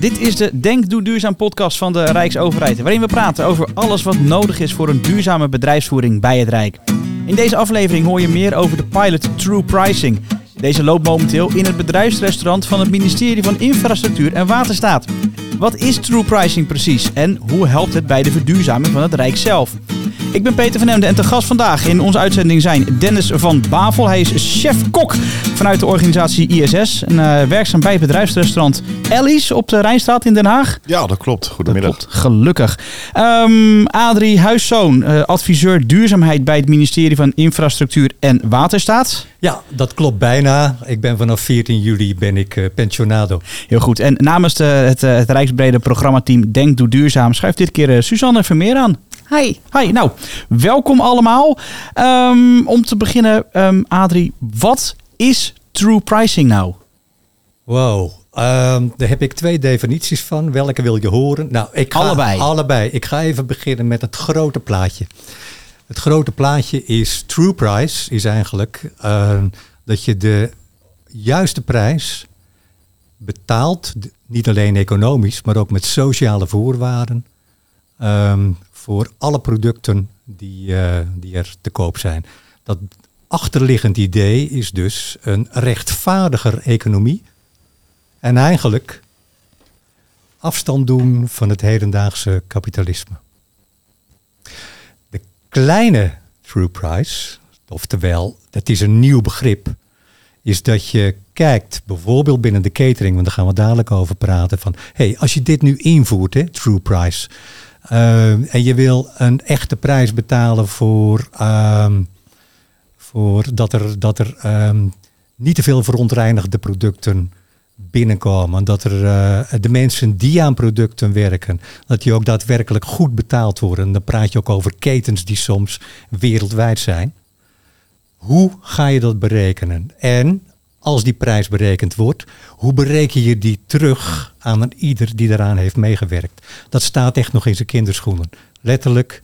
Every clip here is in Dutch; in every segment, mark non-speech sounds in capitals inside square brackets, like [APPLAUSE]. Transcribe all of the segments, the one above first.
Dit is de Denk Doe Duurzaam podcast van de Rijksoverheid, waarin we praten over alles wat nodig is voor een duurzame bedrijfsvoering bij het Rijk. In deze aflevering hoor je meer over de pilot True Pricing. Deze loopt momenteel in het bedrijfsrestaurant van het ministerie van Infrastructuur en Waterstaat. Wat is True Pricing precies en hoe helpt het bij de verduurzaming van het Rijk zelf? Ik ben Peter van Emden en te gast vandaag in onze uitzending zijn Dennis van Bavel. Hij is chef-kok vanuit de organisatie ISS en uh, werkzaam bij het bedrijfsrestaurant Ellie's op de Rijnstraat in Den Haag. Ja, dat klopt. Goedemiddag. Dat klopt. Gelukkig. Um, Adrie Huiszoon, uh, adviseur duurzaamheid bij het ministerie van Infrastructuur en Waterstaat. Ja, dat klopt bijna. Ik ben vanaf 14 juli ben ik uh, pensionado. Heel goed. En namens de, het, het Rijksbrede programmateam Denk Doe Duurzaam schuift dit keer Suzanne Vermeer aan. Hi. Hi, nou, welkom allemaal. Um, om te beginnen, um, Adrie, wat is true pricing nou? Wow, um, daar heb ik twee definities van. Welke wil je horen? Nou, ik ga allebei. Allebei. Ik ga even beginnen met het grote plaatje. Het grote plaatje is true price, is eigenlijk uh, dat je de juiste prijs betaalt, niet alleen economisch, maar ook met sociale voorwaarden, um, voor alle producten die, uh, die er te koop zijn. Dat achterliggend idee is dus een rechtvaardiger economie. En eigenlijk afstand doen van het hedendaagse kapitalisme. De kleine true price, oftewel, dat is een nieuw begrip, is dat je kijkt, bijvoorbeeld binnen de catering, want daar gaan we dadelijk over praten, van hé, hey, als je dit nu invoert, hè, true price, uh, en je wil een echte prijs betalen voor, um, voor dat er, dat er um, niet te veel verontreinigde producten binnenkomen. Dat er uh, de mensen die aan producten werken, dat die ook daadwerkelijk goed betaald worden. Dan praat je ook over ketens die soms wereldwijd zijn. Hoe ga je dat berekenen? En als die prijs berekend wordt, hoe bereken je die terug aan een ieder die eraan heeft meegewerkt? Dat staat echt nog in zijn kinderschoenen. Letterlijk,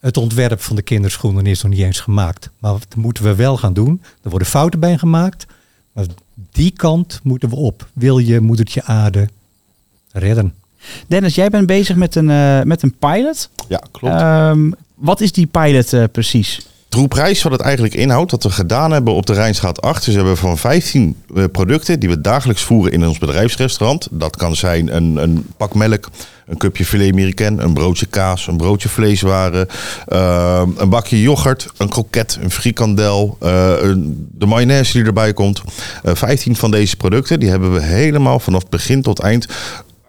het ontwerp van de kinderschoenen is nog niet eens gemaakt. Maar dat moeten we wel gaan doen. Er worden fouten bij gemaakt. Maar die kant moeten we op. Wil je moedertje aarde redden? Dennis, jij bent bezig met een, uh, met een pilot. Ja, klopt. Um, wat is die pilot uh, precies? Troeprijs, wat het eigenlijk inhoudt, wat we gedaan hebben op de Rijnstraat 8. Dus we hebben van 15 uh, producten die we dagelijks voeren in ons bedrijfsrestaurant. Dat kan zijn een, een pak melk, een cupje filet américain, een broodje kaas, een broodje vleeswaren, uh, een bakje yoghurt, een kroket, een frikandel, uh, een, de mayonaise die erbij komt. 15 van deze producten, die hebben we helemaal vanaf begin tot eind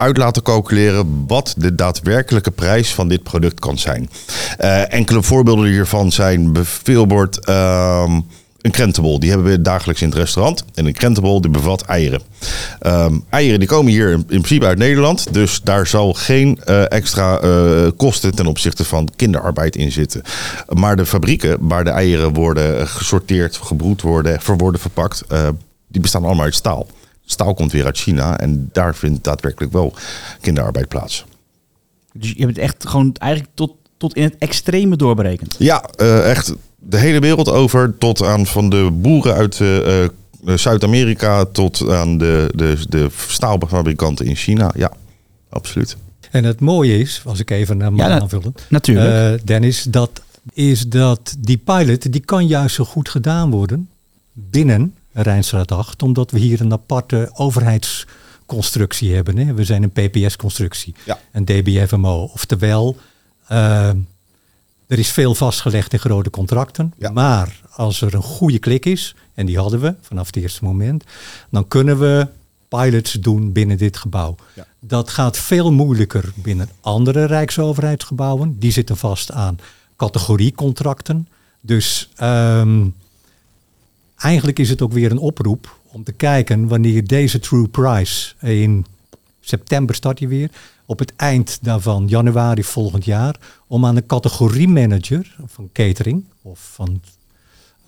uit laten calculeren wat de daadwerkelijke prijs van dit product kan zijn. Uh, enkele voorbeelden hiervan zijn bijvoorbeeld uh, een krentenbol. Die hebben we dagelijks in het restaurant. En een krentenbol die bevat eieren. Um, eieren die komen hier in, in, principe uit Nederland. Dus daar zal geen uh, extra uh, kosten ten opzichte van kinderarbeid in zitten. Maar de fabrieken waar de eieren worden gesorteerd, gebroed worden, verworden verpakt... Die bestaan allemaal uit staal staal komt weer uit China en daar vindt daadwerkelijk wel kinderarbeid plaats. Dus je hebt het echt gewoon eigenlijk tot, tot in het extreme doorberekend? Ja, uh, echt de hele wereld over. Tot aan van de boeren uit uh, uh, Zuid-Amerika tot aan de, de, de staalfabrikanten in China. Ja, absoluut. En het mooie is, als ik even naar ja, aanvullen. Natuurlijk. Dennis, dat is dat die pilot, die kan juist zo goed gedaan worden binnen Rijnstraat 8, omdat we hier een aparte overheidsconstructie hebben. Hè. We zijn een PPS-constructie, ja. een DBFMO. Oftewel, uh, er is veel vastgelegd in grote contracten. Ja. Maar als er een goede klik is, en die hadden we vanaf het eerste moment, dan kunnen we pilots doen binnen dit gebouw. Ja. Dat gaat veel moeilijker binnen andere rijksoverheidsgebouwen. Die zitten vast aan categoriecontracten. Dus um, eigenlijk is het ook weer een oproep om te kijken wanneer deze True Price in september start hij weer. Op het eind daarvan, januari volgend jaar, om aan een categoriemanager van catering of van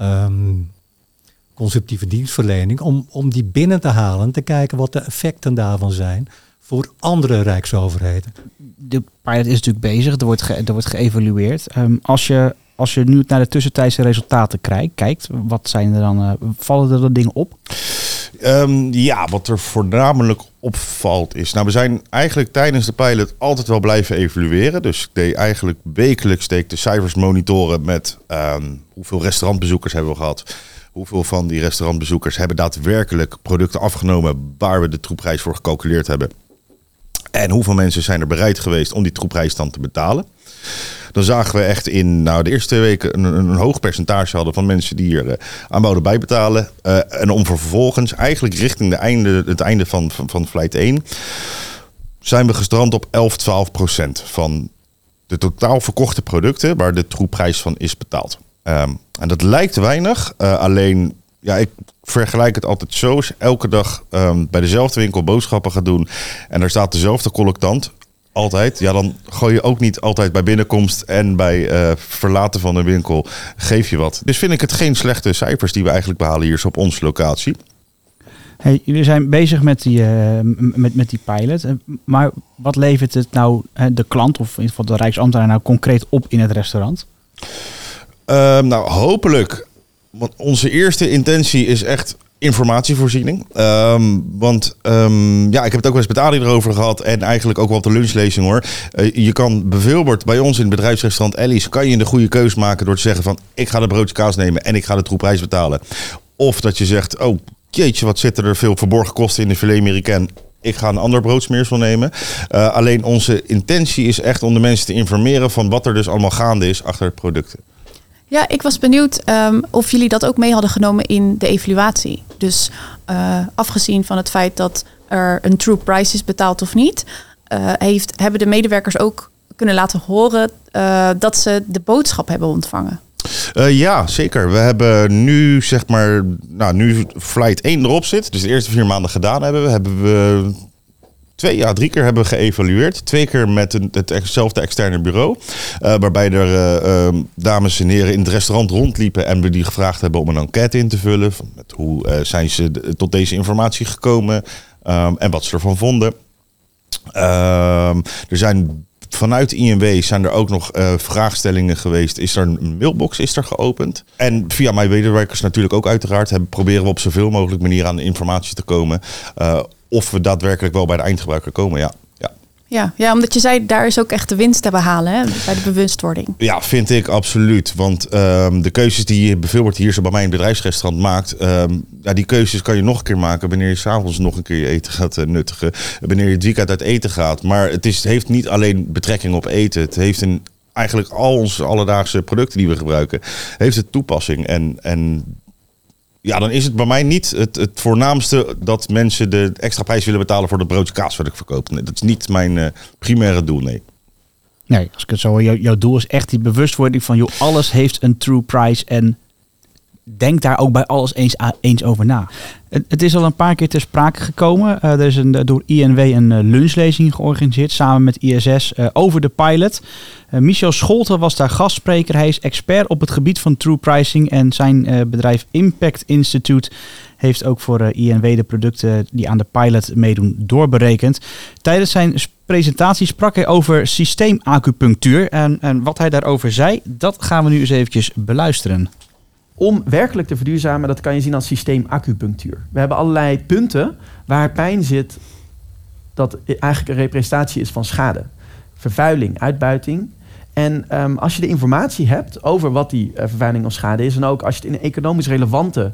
um, conceptieve dienstverlening, om, om die binnen te halen, te kijken wat de effecten daarvan zijn voor andere rijksoverheden. De pilot is natuurlijk bezig, er wordt, ge, er wordt geëvalueerd. Um, als je als je nu naar de tussentijdse resultaten kijkt, wat zijn er dan, uh, vallen er dan dingen op? Ehm, ja, wat er voornamelijk opvalt is... Nou, we zijn eigenlijk tijdens de pilot altijd wel blijven evalueren. Dus ik deed eigenlijk wekelijks deed de cijfers monitoren met ehm, hoeveel restaurantbezoekers hebben we gehad. Hoeveel van die restaurantbezoekers hebben daadwerkelijk producten afgenomen waar we de troepprijs voor gecalculeerd hebben. En hoeveel mensen zijn er bereid geweest om die troepprijs dan te betalen. Dan zagen we echt in nou, de eerste weken een, een hoog percentage hadden van mensen die hier uh, aan wouden bijbetalen. Uh, en om vervolgens eigenlijk richting de einde, het einde van, van, van flight 1 zijn we gestrand op 11, 12 procent van de totaal verkochte producten waar de troepprijs van is betaald. Um, en dat lijkt weinig, uh, alleen ja, ik vergelijk het altijd zo. Als elke dag um, bij dezelfde winkel boodschappen gaat doen en er staat dezelfde collectant, altijd, ja, dan gooi je ook niet altijd bij binnenkomst en bij uh, verlaten van een winkel geef je wat. Dus vind ik het geen slechte cijfers die we eigenlijk behalen hier op onze locatie. Hey, jullie zijn bezig met die, uh, met, met die pilot. Maar wat levert het nou de klant of in ieder geval de Rijksambtenaar nou concreet op in het restaurant? Uh, nou, hopelijk. Want onze eerste intentie is echt informatievoorziening. Um, want um, ja, ik heb het ook wel eens met Adi erover gehad. En eigenlijk ook wel op de lunchlezing hoor. Uh, je kan bijvoorbeeld bij ons in het bedrijfsrestaurant Ellis... kan je de goede keus maken door te zeggen van... ik ga de broodje kaas nemen en ik ga de troepprijs betalen. Of dat je zegt, oh jeetje, wat zitten er veel verborgen kosten in de filet americain ik ga een ander broodsmeersel nemen. Uh, alleen onze intentie is echt om de mensen te informeren van wat er dus allemaal gaande is achter producten. Ja, ik was benieuwd um, of jullie dat ook mee hadden genomen in de evaluatie. Dus uh, afgezien van het feit dat er een true price is betaald of niet, uh, heeft, hebben de medewerkers ook kunnen laten horen uh, dat ze de boodschap hebben ontvangen. Ja, zeker. We hebben nu, zeg maar, nou, nu flight 1 erop zit. Dus de eerste vier maanden gedaan hebben we. Hebben we twee, ja, drie keer hebben we geëvalueerd. Twee keer met een, hetzelfde externe bureau. Uh, waarbij er uh, uh, dames en heren in het restaurant rondliepen en we die gevraagd hebben om een enquête in te vullen. Met hoe zijn ze tot deze informatie gekomen um, en wat ze ervan vonden. Um, er zijn vanuit INW zijn er ook nog vraagstellingen geweest. Is er een mailbox is er geopend? En via mijn medewerkers natuurlijk ook uiteraard. Hebben, proberen we op zoveel mogelijk manieren aan de informatie te komen. Of we daadwerkelijk wel bij de eindgebruiker komen, ja. ja. Ja, ja, omdat je zei, daar is ook echt de winst te behalen hè, bij de bewustwording. Ja, vind ik absoluut. Want um, de keuzes die je bijvoorbeeld hier zo bij mijn bedrijfsrestaurant maakt, um, ja, die keuzes kan je nog een keer maken wanneer je s'avonds nog een keer je eten gaat uh, nuttigen. Wanneer je het weekend uit eten gaat. Maar het, is, het heeft niet alleen betrekking op eten. Het heeft een, eigenlijk al onze alledaagse producten die we gebruiken, heeft het toepassing. En, en ja, dan is het bij mij niet het, het voornaamste dat mensen de extra prijs willen betalen voor het broodje kaas wat ik verkoop. Dat is niet mijn uh, primaire doel, nee. Nee, als ik het zo jou, jouw doel is echt die bewustwording van, joh, alles heeft een true price en denk daar ook bij alles eens, eens over na. Het, is al een paar keer ter sprake gekomen. Uh, er is een, door INW een uh, lunchlezing georganiseerd samen met ISS over de pilot. Michel Scholten was daar gastspreker. Hij is expert op het gebied van true pricing en zijn bedrijf Impact Institute heeft ook voor INW de producten die aan de pilot meedoen doorberekend. Tijdens zijn presentatie sprak hij over systeemacupunctuur en, en wat hij daarover zei, dat gaan we nu eens eventjes beluisteren om werkelijk te verduurzamen, dat kan je zien als systeemacupunctuur. We hebben allerlei punten waar pijn zit, dat eigenlijk een representatie is van schade. Vervuiling, uitbuiting. En um, als je de informatie hebt over wat die uh, vervuiling of schade is, en ook als je het in een economisch relevante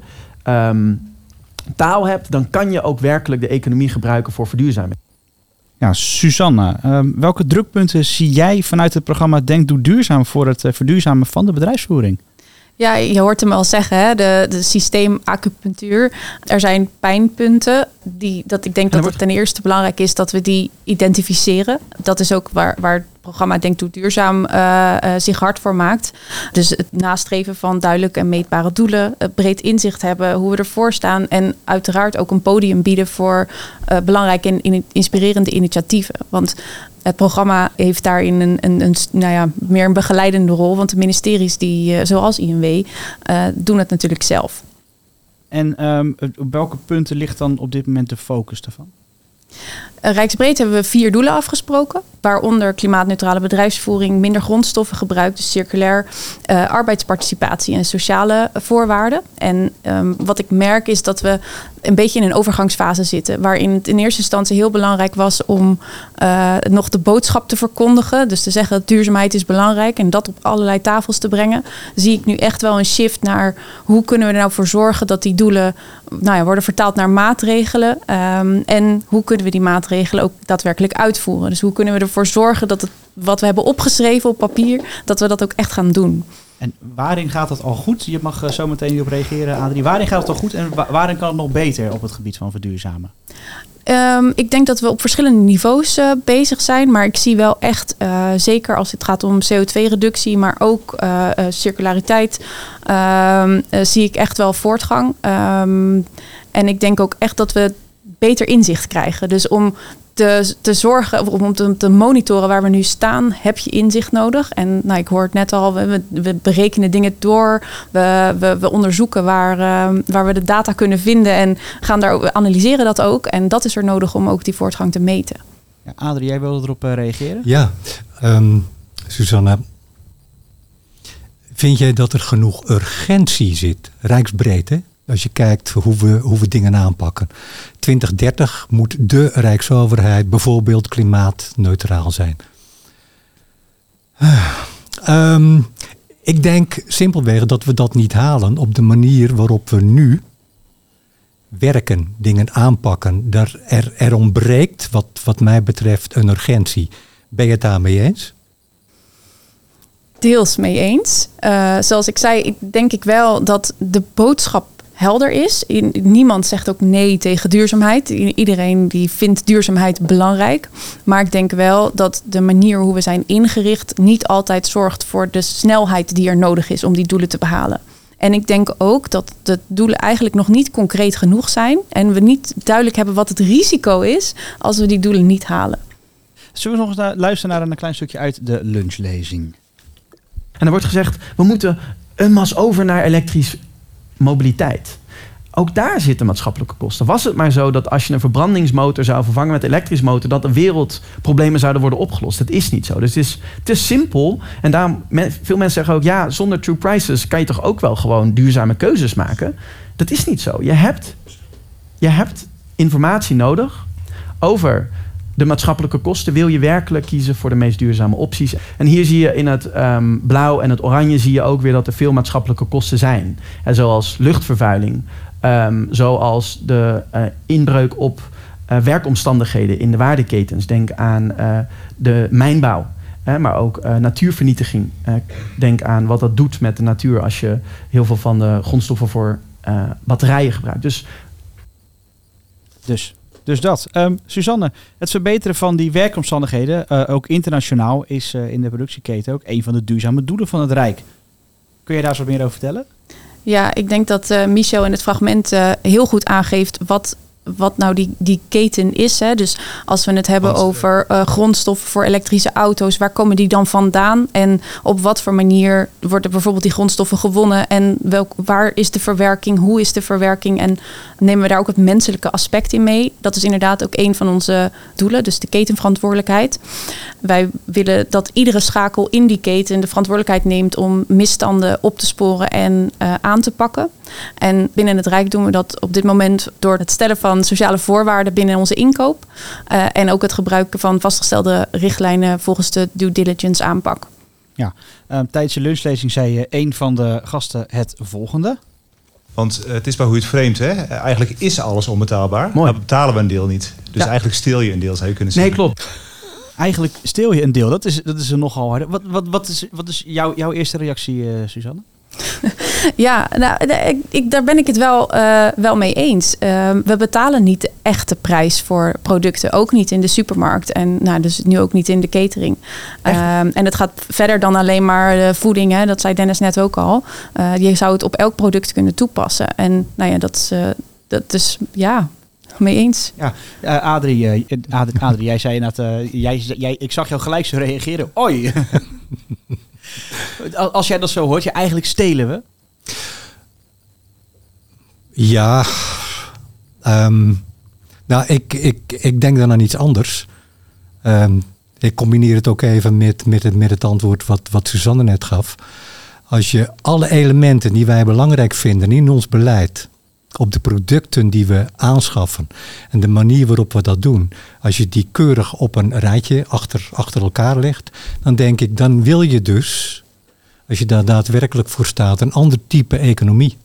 um, taal hebt, dan kan je ook werkelijk de economie gebruiken voor verduurzaming. Ja, Susanna, um, welke drukpunten zie jij vanuit het programma Denk Doe Duurzaam voor het uh, verduurzamen van de bedrijfsvoering? Ja, je hoort hem al zeggen, hè? de, de systeemacupunctuur. Er zijn pijnpunten. Die, dat ik denk dat het ten eerste belangrijk is dat we die identificeren. Dat is ook waar, waar het programma Denk Doe Duurzaam uh, uh, zich hard voor maakt. Dus het nastreven van duidelijke en meetbare doelen. breed inzicht hebben hoe we ervoor staan. En uiteraard ook een podium bieden voor belangrijke en in, inspirerende initiatieven. Want het programma heeft daarin een, een, een, nou ja, meer een begeleidende rol. Want de ministeries, die, uh, zoals INW, uh, doen het natuurlijk zelf. En um, op welke punten ligt dan op dit moment de focus daarvan? Rijksbreed hebben we vier doelen afgesproken, waaronder klimaatneutrale bedrijfsvoering, minder grondstoffen gebruik, dus circulair, uh, arbeidsparticipatie en sociale voorwaarden. En um, wat ik merk is dat we een beetje in een overgangsfase zitten. Waarin het in eerste instantie heel belangrijk was om uh, nog de boodschap te verkondigen. Dus te zeggen dat duurzaamheid is belangrijk en dat op allerlei tafels te brengen. Zie ik nu echt wel een shift naar hoe kunnen we er nou voor zorgen dat die doelen nou ja, worden vertaald naar maatregelen. Um, en hoe kunnen we die maatregelen ook daadwerkelijk uitvoeren. Dus hoe kunnen we ervoor zorgen dat het wat we hebben opgeschreven op papier, dat we dat ook echt gaan doen. En waarin gaat het al goed? Je mag uh, zo meteen op reageren, Adrie. Waarin gaat het al goed en waarin kan het nog beter op het gebied van verduurzamen? Um, ik denk dat we op verschillende niveaus uh, bezig zijn. Maar ik zie wel echt, uh, zeker als het gaat om CO2-reductie, maar ook uh, circulariteit, um, zie ik echt wel voortgang. Um, en ik denk ook echt dat we beter inzicht krijgen. Dus om te, te zorgen, om te, te, monitoren waar we nu staan, heb je inzicht nodig. En nou, ik hoor het net al, we, we berekenen dingen door. We, we, we onderzoeken waar, uh, waar we de data kunnen vinden en gaan daar analyseren dat ook. En dat is er nodig om ook die voortgang te meten. Ja, Adrie, jij wilde erop uh, reageren? Ja, um, Susanne. Vind jij dat er genoeg urgentie zit, rijksbreed, hè? Als je kijkt hoe we, hoe we dingen aanpakken. 2030 moet de Rijksoverheid bijvoorbeeld klimaatneutraal zijn. Um, ik denk simpelweg dat we dat niet halen op de manier waarop we nu werken, dingen aanpakken. Er, er, er ontbreekt, wat, wat mij betreft, een urgentie. Ben je het daarmee eens? Deels mee eens. Uh, zoals ik zei, denk ik wel dat de boodschap helder is. Niemand zegt ook nee tegen duurzaamheid. Iedereen die vindt duurzaamheid belangrijk. Maar ik denk wel dat de manier hoe we zijn ingericht niet altijd zorgt voor de snelheid die er nodig is om die doelen te behalen. En ik denk ook dat de doelen eigenlijk nog niet concreet genoeg zijn. En we niet duidelijk hebben wat het risico is als we die doelen niet halen. Zullen we nog eens luisteren naar een klein stukje uit de lunchlezing? En er wordt gezegd, we moeten een mas over naar elektrisch mobiliteit. Ook daar zitten maatschappelijke kosten. Was het maar zo dat als je een verbrandingsmotor zou vervangen met een elektrisch motor, dat de wereldproblemen zouden worden opgelost? Dat is niet zo. Dus het is te simpel. En daarom, veel mensen zeggen ook, ja, zonder true prices kan je toch ook wel gewoon duurzame keuzes maken? Dat is niet zo. Je hebt, je hebt informatie nodig over de maatschappelijke kosten. Wil je werkelijk kiezen voor de meest duurzame opties? En hier zie je in het um, blauw en het oranje zie je ook weer dat er veel maatschappelijke kosten zijn. En zoals luchtvervuiling, um, zoals de uh, inbreuk op uh, werkomstandigheden in de waardeketens. Denk aan uh, de mijnbouw. Hè, maar ook natuurvernietiging. denk aan wat dat doet met de natuur als je heel veel van de grondstoffen voor batterijen gebruikt. Dus, dus dus dat. Um, Suzanne, het verbeteren van die werkomstandigheden, uh, ook internationaal, is uh, in de productieketen ook een van de duurzame doelen van het Rijk. Kun je daar eens wat meer over vertellen? Ja, ik denk dat uh, Michel in het fragment heel goed aangeeft wat wat nou die, die keten is. Hè. Dus als we het hebben over uh, grondstoffen voor elektrische auto's, waar komen die dan vandaan? En op wat voor manier worden bijvoorbeeld die grondstoffen gewonnen? En welk, waar is de verwerking? Hoe is de verwerking? En nemen we daar ook het menselijke aspect in mee? Dat is inderdaad ook een van onze doelen, dus de ketenverantwoordelijkheid. Wij willen dat iedere schakel in die keten de verantwoordelijkheid neemt om misstanden op te sporen en uh, aan te pakken. En binnen het Rijk doen we dat op dit moment door het stellen van sociale voorwaarden binnen onze inkoop. Uh, en ook het gebruiken van vastgestelde richtlijnen volgens de due diligence aanpak. Ja, uh, tijdens je lunchlezing zei een van de gasten het volgende. Want het is maar hoe je het vreemd, hè? Eigenlijk is alles onbetaalbaar. Mooi. Maar betalen we een deel niet. Dus ja. eigenlijk steel je een deel, zou je kunnen zeggen. Nee, klopt. Eigenlijk steel je een deel. Dat is, dat is er nogal harder. Wat, wat, wat is, wat is jouw, jouw eerste reactie, uh, Suzanne? [LAUGHS] ja, nou, ik, ik, daar ben ik het wel, uh, wel mee eens. Uh, we betalen niet de echte prijs voor producten. Ook niet in de supermarkt. En nou, dus nu ook niet in de catering. Uh, en het gaat verder dan alleen maar de voeding. Hè, dat zei Dennis net ook al. Uh, je zou het op elk product kunnen toepassen. En nou ja, dat is, dat is ja, mee eens. Ja, uh, Adrie, uh, Adrie, Adrie, jij zei net, uh, jij, jij, ik zag jou gelijk zo reageren. Oi! [LAUGHS] Als jij dat zo hoort, je eigenlijk stelen we. Ja, um, nou, ik, ik, ik denk dan aan iets anders. Um, ik combineer het ook even met, met, het, met het antwoord wat, wat Suzanne net gaf. Als je alle elementen die wij belangrijk vinden in ons beleid op de producten die we aanschaffen en de manier waarop we dat doen, als je die keurig op een rijtje achter, achter elkaar legt, dan denk ik, dan wil je dus, als je daar daadwerkelijk voor staat, een ander type economie.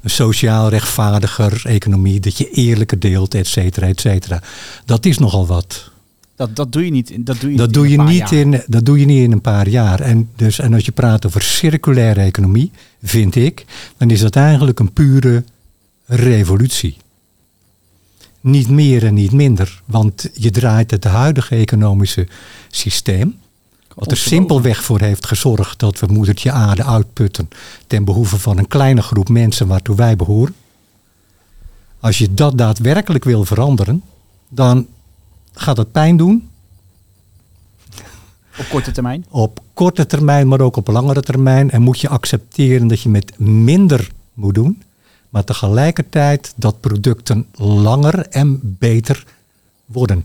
Een sociaal rechtvaardiger economie, dat je eerlijker deelt, et cetera, et cetera. Dat is nogal wat. Dat, dat doe je niet. Dat doe je, Dat niet doe, in je een paar niet jaar. in, dat doe je niet in een paar jaar. En, dus, en als je praat over circulaire economie, vind ik, dan is dat eigenlijk een pure revolutie. Niet meer en niet minder. Want je draait het huidige economische systeem, wat er simpelweg voor heeft gezorgd dat we moedertje aarde uitputten ten behoeve van een kleine groep mensen waartoe wij behoren. Als je dat daadwerkelijk wil veranderen, dan gaat het pijn doen Op korte termijn. op korte termijn, maar ook op langere termijn. En moet je accepteren dat je met minder moet doen, maar tegelijkertijd dat producten langer en beter worden.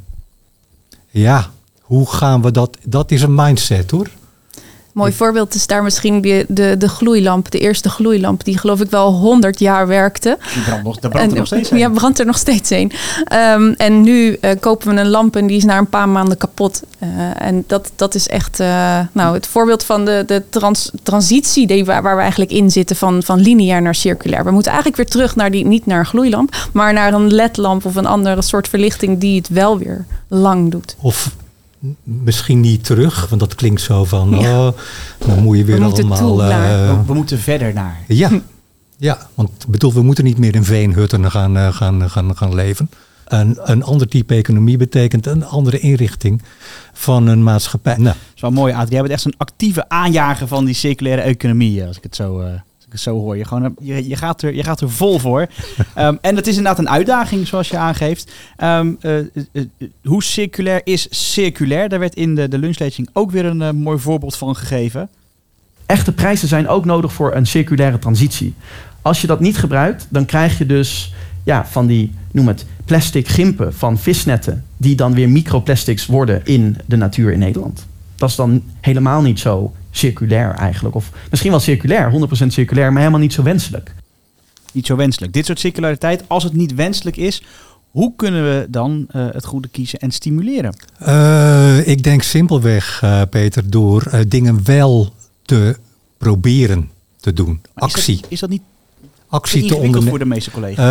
Ja, hoe gaan we dat? Dat is een mindset hoor. Mooi voorbeeld is daar misschien de, de, de gloeilamp, de eerste gloeilamp, die geloof ik wel 100 jaar werkte. Die brandt nog, daar brandt er nog steeds een. Ja, brandt er nog steeds een. Ehm, en nu eh, kopen we een lamp en die is na een paar maanden kapot. Eh, en dat, dat is echt eh, nou, het voorbeeld van de, de trans, transitie die, waar, waar we eigenlijk in zitten van, van lineair naar circulair. We moeten eigenlijk weer terug naar die, niet naar een gloeilamp, maar naar een ledlamp of een andere soort verlichting die het wel weer lang doet. Of misschien niet terug, want dat klinkt zo van, Ja. oh, dan moet je weer allemaal... eh, We, moeten verder naar. Ja, ja want ik bedoel, we moeten niet meer in veenhutten gaan, eh, gaan, gaan, gaan leven. Een, een ander type economie betekent een andere inrichting van een maatschappij. Nou, Dat is wel mooi, Adrie. Jij bent echt een actieve aanjager van die circulaire economie, eh, als ik het zo, eh, zo hoor. Je, gewoon, eh, je, je, gaat er, je gaat er vol voor. [LAUGHS] Ehm, en dat is inderdaad een uitdaging, zoals je aangeeft. Ehm, eh, eh, hoe circulair is circulair? Daar werd in de, de lunchlezing ook weer een mooi voorbeeld van gegeven. Echte prijzen zijn ook nodig voor een circulaire transitie. Als je dat niet gebruikt, dan krijg je dus ja, van die, noem het, plastic gimpen van visnetten, die dan weer microplastics worden in de natuur in Nederland. Dat is dan helemaal niet zo circulair eigenlijk. Of misschien wel circulair, 100% circulair, maar helemaal niet zo wenselijk. Niet zo wenselijk. Dit soort circulariteit, als het niet wenselijk is, hoe kunnen we dan eh, het goede kiezen en stimuleren? eh, ik denk simpelweg, eh, Peter, door eh, dingen wel te proberen te doen. Maar is Actie. dat, is dat niet Actie te ondernemen. voor de meeste collega's?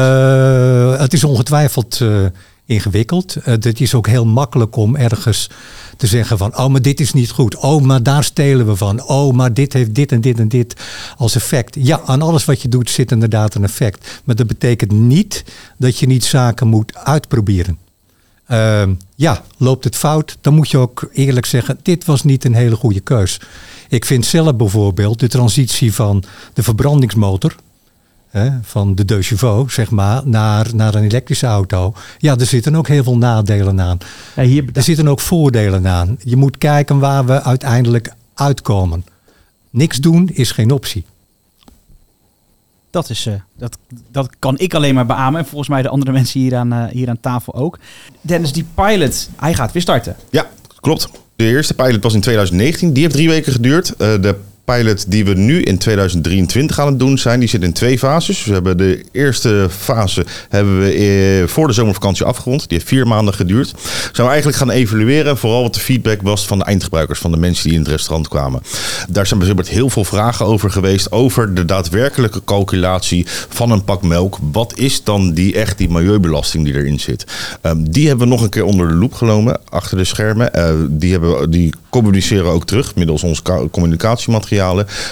Eh, het is ongetwijfeld eh, ingewikkeld. Eh, het is ook heel makkelijk om ergens te zeggen van... oh, maar dit is niet goed. Oh, maar daar stelen we van. Oh, maar dit heeft dit en dit en dit als effect. Ja, aan alles wat je doet zit inderdaad een effect. Maar dat betekent niet dat je niet zaken moet uitproberen. Ehm, ja, loopt het fout, dan moet je ook eerlijk zeggen... dit was niet een hele goede keus. Ik vind zelf bijvoorbeeld de transitie van de verbrandingsmotor hè, van de deux zeg maar, naar, naar een elektrische auto. Ja, er zitten ook heel veel nadelen aan. Ja, hier, Er zitten ook voordelen aan. Je moet kijken waar we uiteindelijk uitkomen. Niks doen is geen optie. Dat, is, eh, dat, dat kan ik alleen maar beamen. En volgens mij de andere mensen hier aan, eh, hier aan tafel ook. Dennis, die pilot, hij gaat weer starten. Ja, klopt. De eerste pilot was in 2019. Die heeft drie weken geduurd. Eh, de pilot die we nu in 2023 aan het doen zijn, die zit in twee fases. We hebben de eerste fase hebben we eh, voor de zomervakantie afgerond. Die heeft vier maanden geduurd. Zijn we eigenlijk gaan evalueren, vooral wat de feedback was van de eindgebruikers, van de mensen die in het restaurant kwamen. Daar zijn bijvoorbeeld heel veel vragen over geweest, over de daadwerkelijke calculatie van een pak melk. Wat is dan die echt die milieubelasting die erin zit? Ehm, die hebben we nog een keer onder de loep genomen, achter de schermen. Eh, die, hebben, die communiceren ook terug middels onze ka-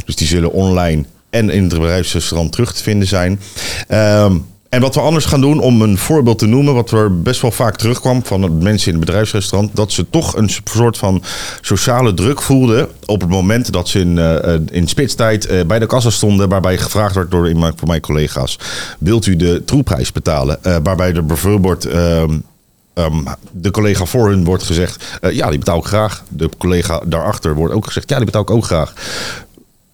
Dus die zullen online en in het bedrijfsrestaurant terug te vinden zijn. Ehm, en wat we anders gaan doen, om een voorbeeld te noemen, wat er best wel vaak terugkwam van mensen in het bedrijfsrestaurant, dat ze toch een soort van sociale druk voelden op het moment dat ze in, eh, in spitstijd eh, bij de kassa stonden, waarbij gevraagd werd door iemand van mijn collega's, wilt u de troeprijs betalen? Eh, waarbij er bijvoorbeeld ehm, de collega voor hun wordt gezegd, eh, ja, die betaal ik graag. De collega daarachter wordt ook gezegd, ja, die betaal ik ook graag.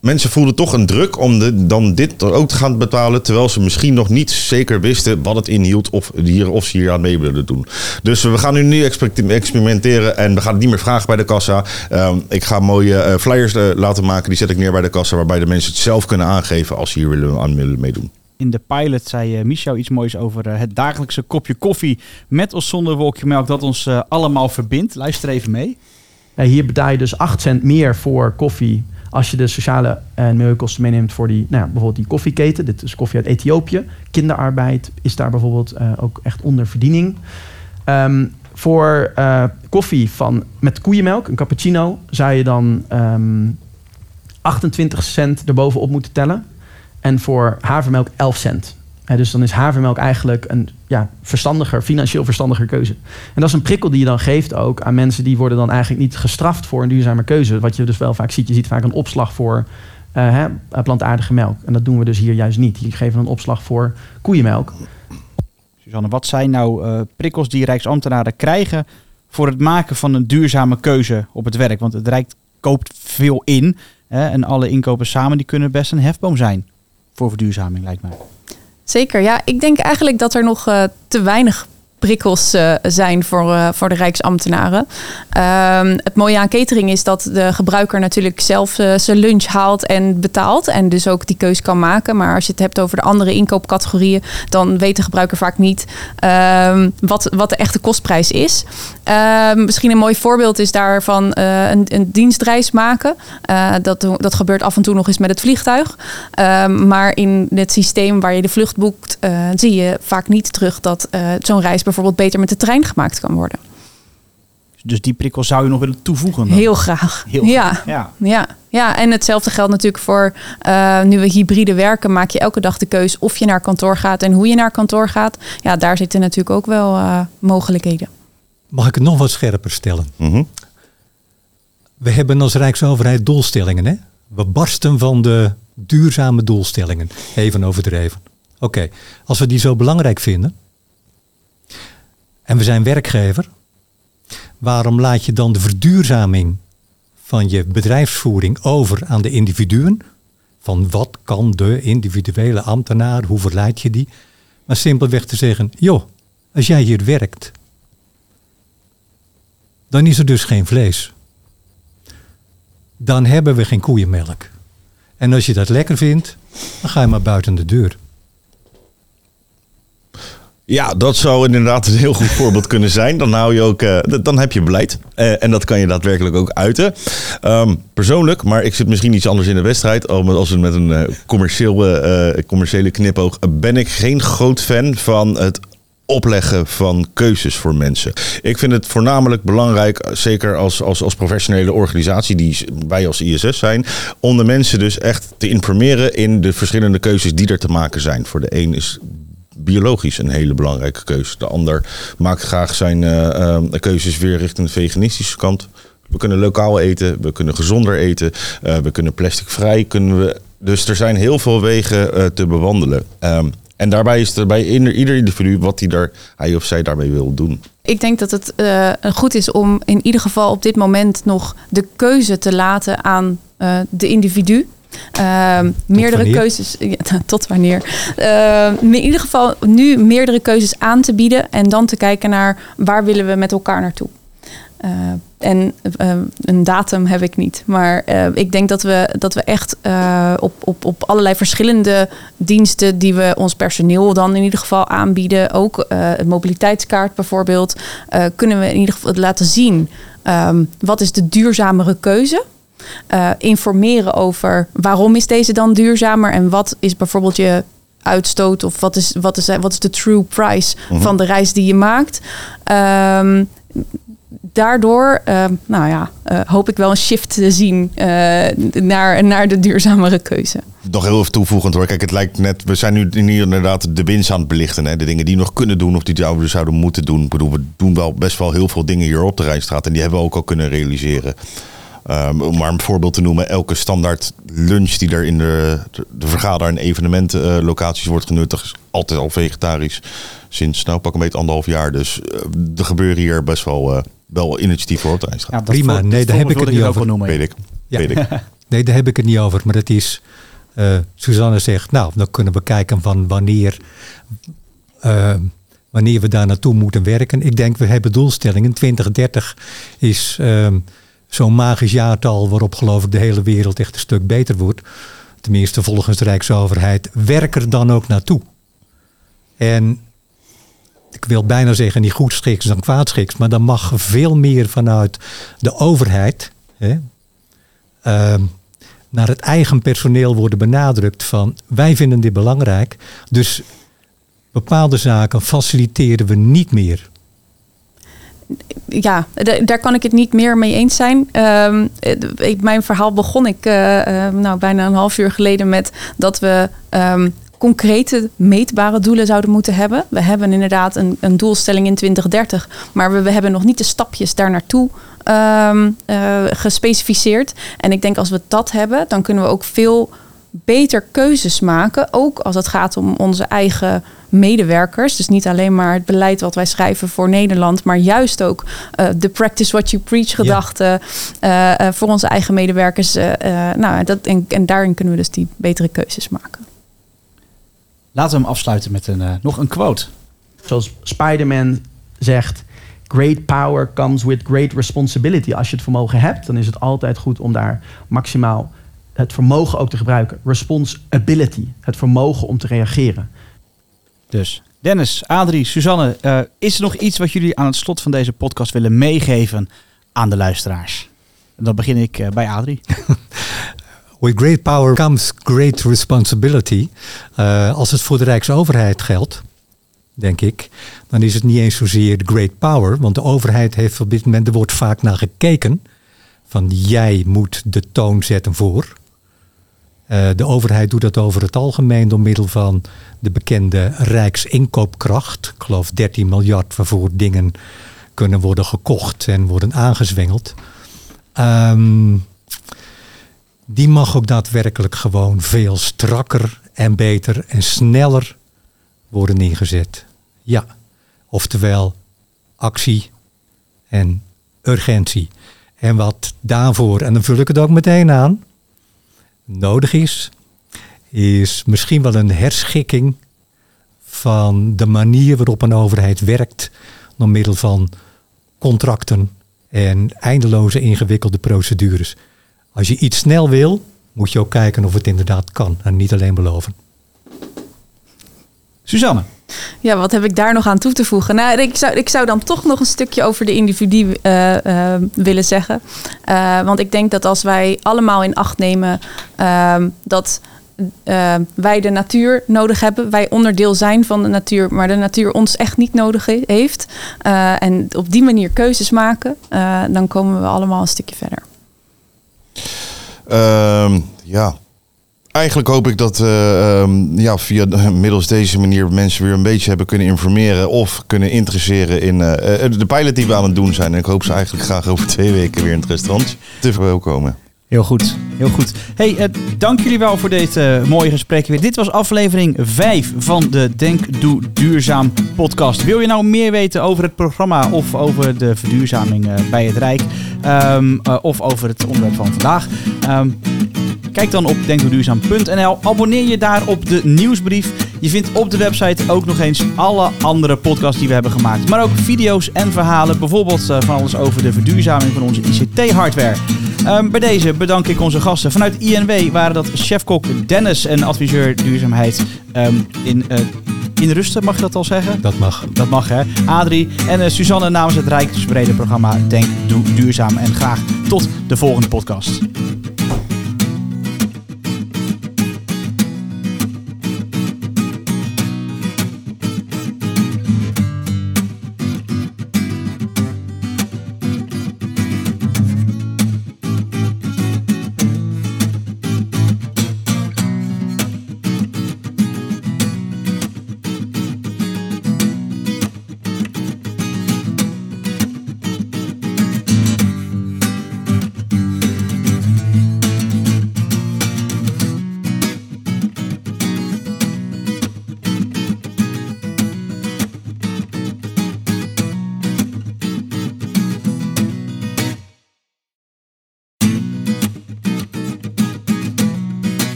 mensen voelden toch een druk om de, dan dit ook te gaan betalen. Terwijl ze misschien nog niet zeker wisten wat het inhield. Of, hier, of ze hier aan mee willen doen. Dus we gaan nu nu exper- experimenteren. En we gaan het niet meer vragen bij de kassa. Ehm, ik ga mooie eh, flyers eh, laten maken. Die zet ik neer bij de kassa. Waarbij de mensen het zelf kunnen aangeven als ze hier willen, aan willen meedoen. In de pilot zei eh, Michel iets moois over eh, het dagelijkse kopje koffie met of zonder wolkje melk dat ons eh, allemaal verbindt. Luister even mee. Hier betaal je dus 8 cent meer voor koffie als je de sociale en milieukosten meeneemt voor die, nou ja, bijvoorbeeld die koffieketen. Dit is koffie uit Ethiopië. Kinderarbeid is daar bijvoorbeeld ook echt onder verdiening. Ehm, voor koffie van, met koeienmelk, een cappuccino, zou je dan ehm 28 cent erbovenop moeten tellen. En voor havermelk 11 cent. Dus dan is havermelk eigenlijk een ja, verstandiger, financieel verstandiger keuze. En dat is een prikkel die je dan geeft ook aan mensen die worden dan eigenlijk niet gestraft voor een duurzame keuze. Wat je dus wel vaak ziet. Je ziet vaak een opslag voor eh, plantaardige melk. En dat doen we dus hier juist niet. Hier geven een opslag voor koeienmelk. Suzanne, wat zijn nou eh, prikkels die Rijksambtenaren krijgen voor het maken van een duurzame keuze op het werk? Want het Rijk koopt veel in hè, en alle inkopen samen die kunnen best een hefboom zijn voor verduurzaming, lijkt mij. Zeker, ja. Ik denk eigenlijk dat er nog eh, te weinig prikkels eh, zijn voor, eh, voor de Rijksambtenaren. Ehm, het mooie aan catering is dat de gebruiker natuurlijk zelf eh, zijn lunch haalt en betaalt. En dus ook die keus kan maken. Maar als je het hebt over de andere inkoopcategorieën, dan weet de gebruiker vaak niet ehm, wat, wat de echte kostprijs is. Ehm, misschien een mooi voorbeeld is daarvan een, een dienstreis maken. Dat, dat gebeurt af en toe nog eens met het vliegtuig. Maar in het systeem waar je de vlucht boekt, zie je vaak niet terug dat zo'n reis bijvoorbeeld beter met de trein gemaakt kan worden. Dus die prikkels zou je nog willen toevoegen? dan? Heel graag. Heel graag, ja. Ja, ja, en hetzelfde geldt natuurlijk voor eh, nu we hybride werken, maak je elke dag de keus of je naar kantoor gaat en hoe je naar kantoor gaat. Ja, daar zitten natuurlijk ook wel eh, mogelijkheden. Mag ik het nog wat scherper stellen? Mhm. We hebben als Rijksoverheid doelstellingen. Hè? We barsten van de duurzame doelstellingen. Even overdreven. Oké, als we die zo belangrijk vinden en we zijn werkgever, waarom laat je dan de verduurzaming van je bedrijfsvoering over aan de individuen? Van wat kan de individuele ambtenaar, hoe verleid je die? Maar simpelweg te zeggen, joh, als jij hier werkt, dan is er dus geen vlees. Dan hebben we geen koeienmelk. En als je dat lekker vindt, dan ga je maar buiten de deur. Ja, dat zou inderdaad een heel goed voorbeeld kunnen zijn. Dan, hou je ook, eh, dan heb je beleid. Eh, en dat kan je daadwerkelijk ook uiten. Ehm, persoonlijk, maar ik zit misschien iets anders in de wedstrijd. Met- Als we met een eh, commercieel, eh, commerciële knipoog. Ben ik geen groot fan van het opleggen van keuzes voor mensen. Ik vind het voornamelijk belangrijk, zeker als, als, als professionele organisatie, die wij als ISS zijn, om de mensen dus echt te informeren in de verschillende keuzes die er te maken zijn. Voor de een is biologisch een hele belangrijke keuze. De ander maakt graag zijn eh, eh, keuzes weer richting de veganistische kant. We kunnen lokaal eten, we kunnen gezonder eten, eh, we kunnen plasticvrij. Kunnen we, dus er zijn heel veel wegen te bewandelen. Ehm, en daarbij is er bij ieder, individu wat hij, daar, hij of zij daarmee wil doen. Ik denk dat het goed is om in ieder geval op dit moment nog de keuze te laten aan de individu. Ehm, meerdere wanneer? keuzes, [LAUGHS] ja, tot wanneer? Ehm, in ieder geval nu meerdere keuzes aan te bieden en dan te kijken naar waar willen we met elkaar naartoe. Eh, en eh, een datum heb ik niet. Maar eh, ik denk dat we, dat we echt eh, op, op, op allerlei verschillende diensten die we ons personeel dan in ieder geval aanbieden, ook eh een mobiliteitskaart bijvoorbeeld, eh, kunnen we in ieder geval laten zien ehm, wat is de duurzamere keuze. Eh, informeren over waarom is deze dan duurzamer en wat is bijvoorbeeld je uitstoot of wat is, wat is, wat is de true price van de reis die je maakt. Ehm, daardoor, ehm, nou ja, eh, hoop ik wel een shift te zien eh, naar, naar de duurzamere keuze. Nog heel even toevoegend hoor. Kijk, het lijkt net. We zijn nu hier inderdaad de winst aan het belichten. Hè? De dingen die we nog kunnen doen of die zouden, zouden moeten doen. Ik bedoel, we doen wel best wel heel veel dingen hier op de Rijnstraat. En die hebben we ook al kunnen realiseren. Ehm, om maar een voorbeeld te noemen. Elke standaard lunch die er in de, de vergader- en evenementenlocaties wordt genuttigd. Is altijd al vegetarisch. Sinds, nou pak een beetje anderhalf jaar. Dus eh, er gebeuren hier best wel, eh, wel initiatieven voor op de. Ja, dat Prima. voor- Nee, dat daar heb ik het niet over. noemen. Weet ik. Ja. Weet ik. [LAUGHS] Nee, daar heb ik het niet over. Maar dat is, uh, Suzanne zegt, nou, dan kunnen we kijken van wanneer, uh, wanneer we daar naartoe moeten werken. Ik denk, we hebben doelstellingen. 2030 is um, zo'n magisch jaartal waarop geloof ik de hele wereld echt een stuk beter wordt. Tenminste, volgens de Rijksoverheid. Werk er dan ook naartoe. En ik wil bijna zeggen niet goed schiks dan kwaad schiks, maar dan mag veel meer vanuit de overheid hè, uh, naar het eigen personeel worden benadrukt van wij vinden dit belangrijk, dus bepaalde zaken faciliteren we niet meer. Ja, daar kan ik het niet meer mee eens zijn. Um, mijn verhaal begon ik uh, uh, nou, bijna een half uur geleden met dat we um, concrete, meetbare doelen zouden moeten hebben. We hebben inderdaad een, een doelstelling in 2030, maar we, hebben nog niet de stapjes daar naartoe uh, gespecificeerd. En ik denk als we dat hebben, dan kunnen we ook veel beter keuzes maken. Ook als het gaat om onze eigen medewerkers. Dus niet alleen maar het beleid wat wij schrijven voor Nederland, maar juist ook uh, de practice what you preach gedachte ja. uh, voor onze eigen medewerkers. nou, dat, en, en daarin kunnen we dus die betere keuzes maken. Laten we hem afsluiten met een, uh, nog een quote. Zoals Spider-Man zegt: Great power comes with great responsibility. Als je het vermogen hebt, dan is het altijd goed om daar maximaal het vermogen ook te gebruiken. Responsibility, het vermogen om te reageren. Dus Dennis, Adrie, Suzanne, uh, is er nog iets wat jullie aan het slot van deze podcast willen meegeven aan de luisteraars? Dan begin ik uh, bij Adrie. [LAUGHS] With great power comes great responsibility. Uh, als het voor de Rijksoverheid geldt, denk ik, dan is het niet eens zozeer great power. Want de overheid heeft op dit moment, er wordt vaak naar gekeken. Van jij moet de toon zetten voor. Uh, de overheid doet dat over het algemeen door middel van de bekende rijksinkoopkracht. Ik geloof 13 miljard waarvoor dingen kunnen worden gekocht en worden aangezwengeld. Um, die mag ook daadwerkelijk gewoon veel strakker en beter en sneller worden ingezet. Ja, oftewel actie en urgentie. En wat daarvoor, en dan vul ik het ook meteen aan, nodig is, is misschien wel een herschikking van de manier waarop een overheid werkt door middel van contracten en eindeloze ingewikkelde procedures. Als je iets snel wil, moet je ook kijken of het inderdaad kan en niet alleen beloven. Suzanne. Ja, wat heb ik daar nog aan toe te voegen? Nou, ik zou, ik zou dan toch nog een stukje over de individu uh, uh, willen zeggen. Uh, want ik denk dat als wij allemaal in acht nemen ehm, dat wij de natuur nodig hebben, wij onderdeel zijn van de natuur, maar de natuur ons echt niet nodig heeft. en op die manier keuzes maken, dan komen we allemaal een stukje verder. Uh, ja. Eigenlijk hoop ik dat uh, um, ja, via [LAUGHS] middels deze manier mensen weer een beetje hebben kunnen informeren of kunnen interesseren in uh, de pilot die we aan het doen zijn. En ik hoop ze eigenlijk graag over twee weken weer in het restaurant te verwelkomen. Heel goed, heel goed. Hey, dank jullie wel voor uh, mooie gesprek weer. Dit was aflevering 5 van de Denk Doe Duurzaam podcast. Wil je nou meer weten over het programma of over de verduurzaming bij het Rijk um, of over het onderwerp van vandaag? Um, kijk dan op denkdoeduurzaam.nl. Abonneer je daar op de nieuwsbrief. Je vindt op de website ook nog eens alle andere podcasts die we hebben gemaakt. Maar ook video's en verhalen. Bijvoorbeeld van alles over de verduurzaming van onze ICT-hardware. Um, bij deze bedank ik onze gasten. Vanuit INW waren dat chefkok Dennis en adviseur duurzaamheid um, in, uh, in rusten, mag je dat al zeggen? Dat mag. Dat mag hè. Adrie en uh, Suzanne namens het Rijksbrede programma Denk Doe Duurzaam. En graag tot de volgende podcast.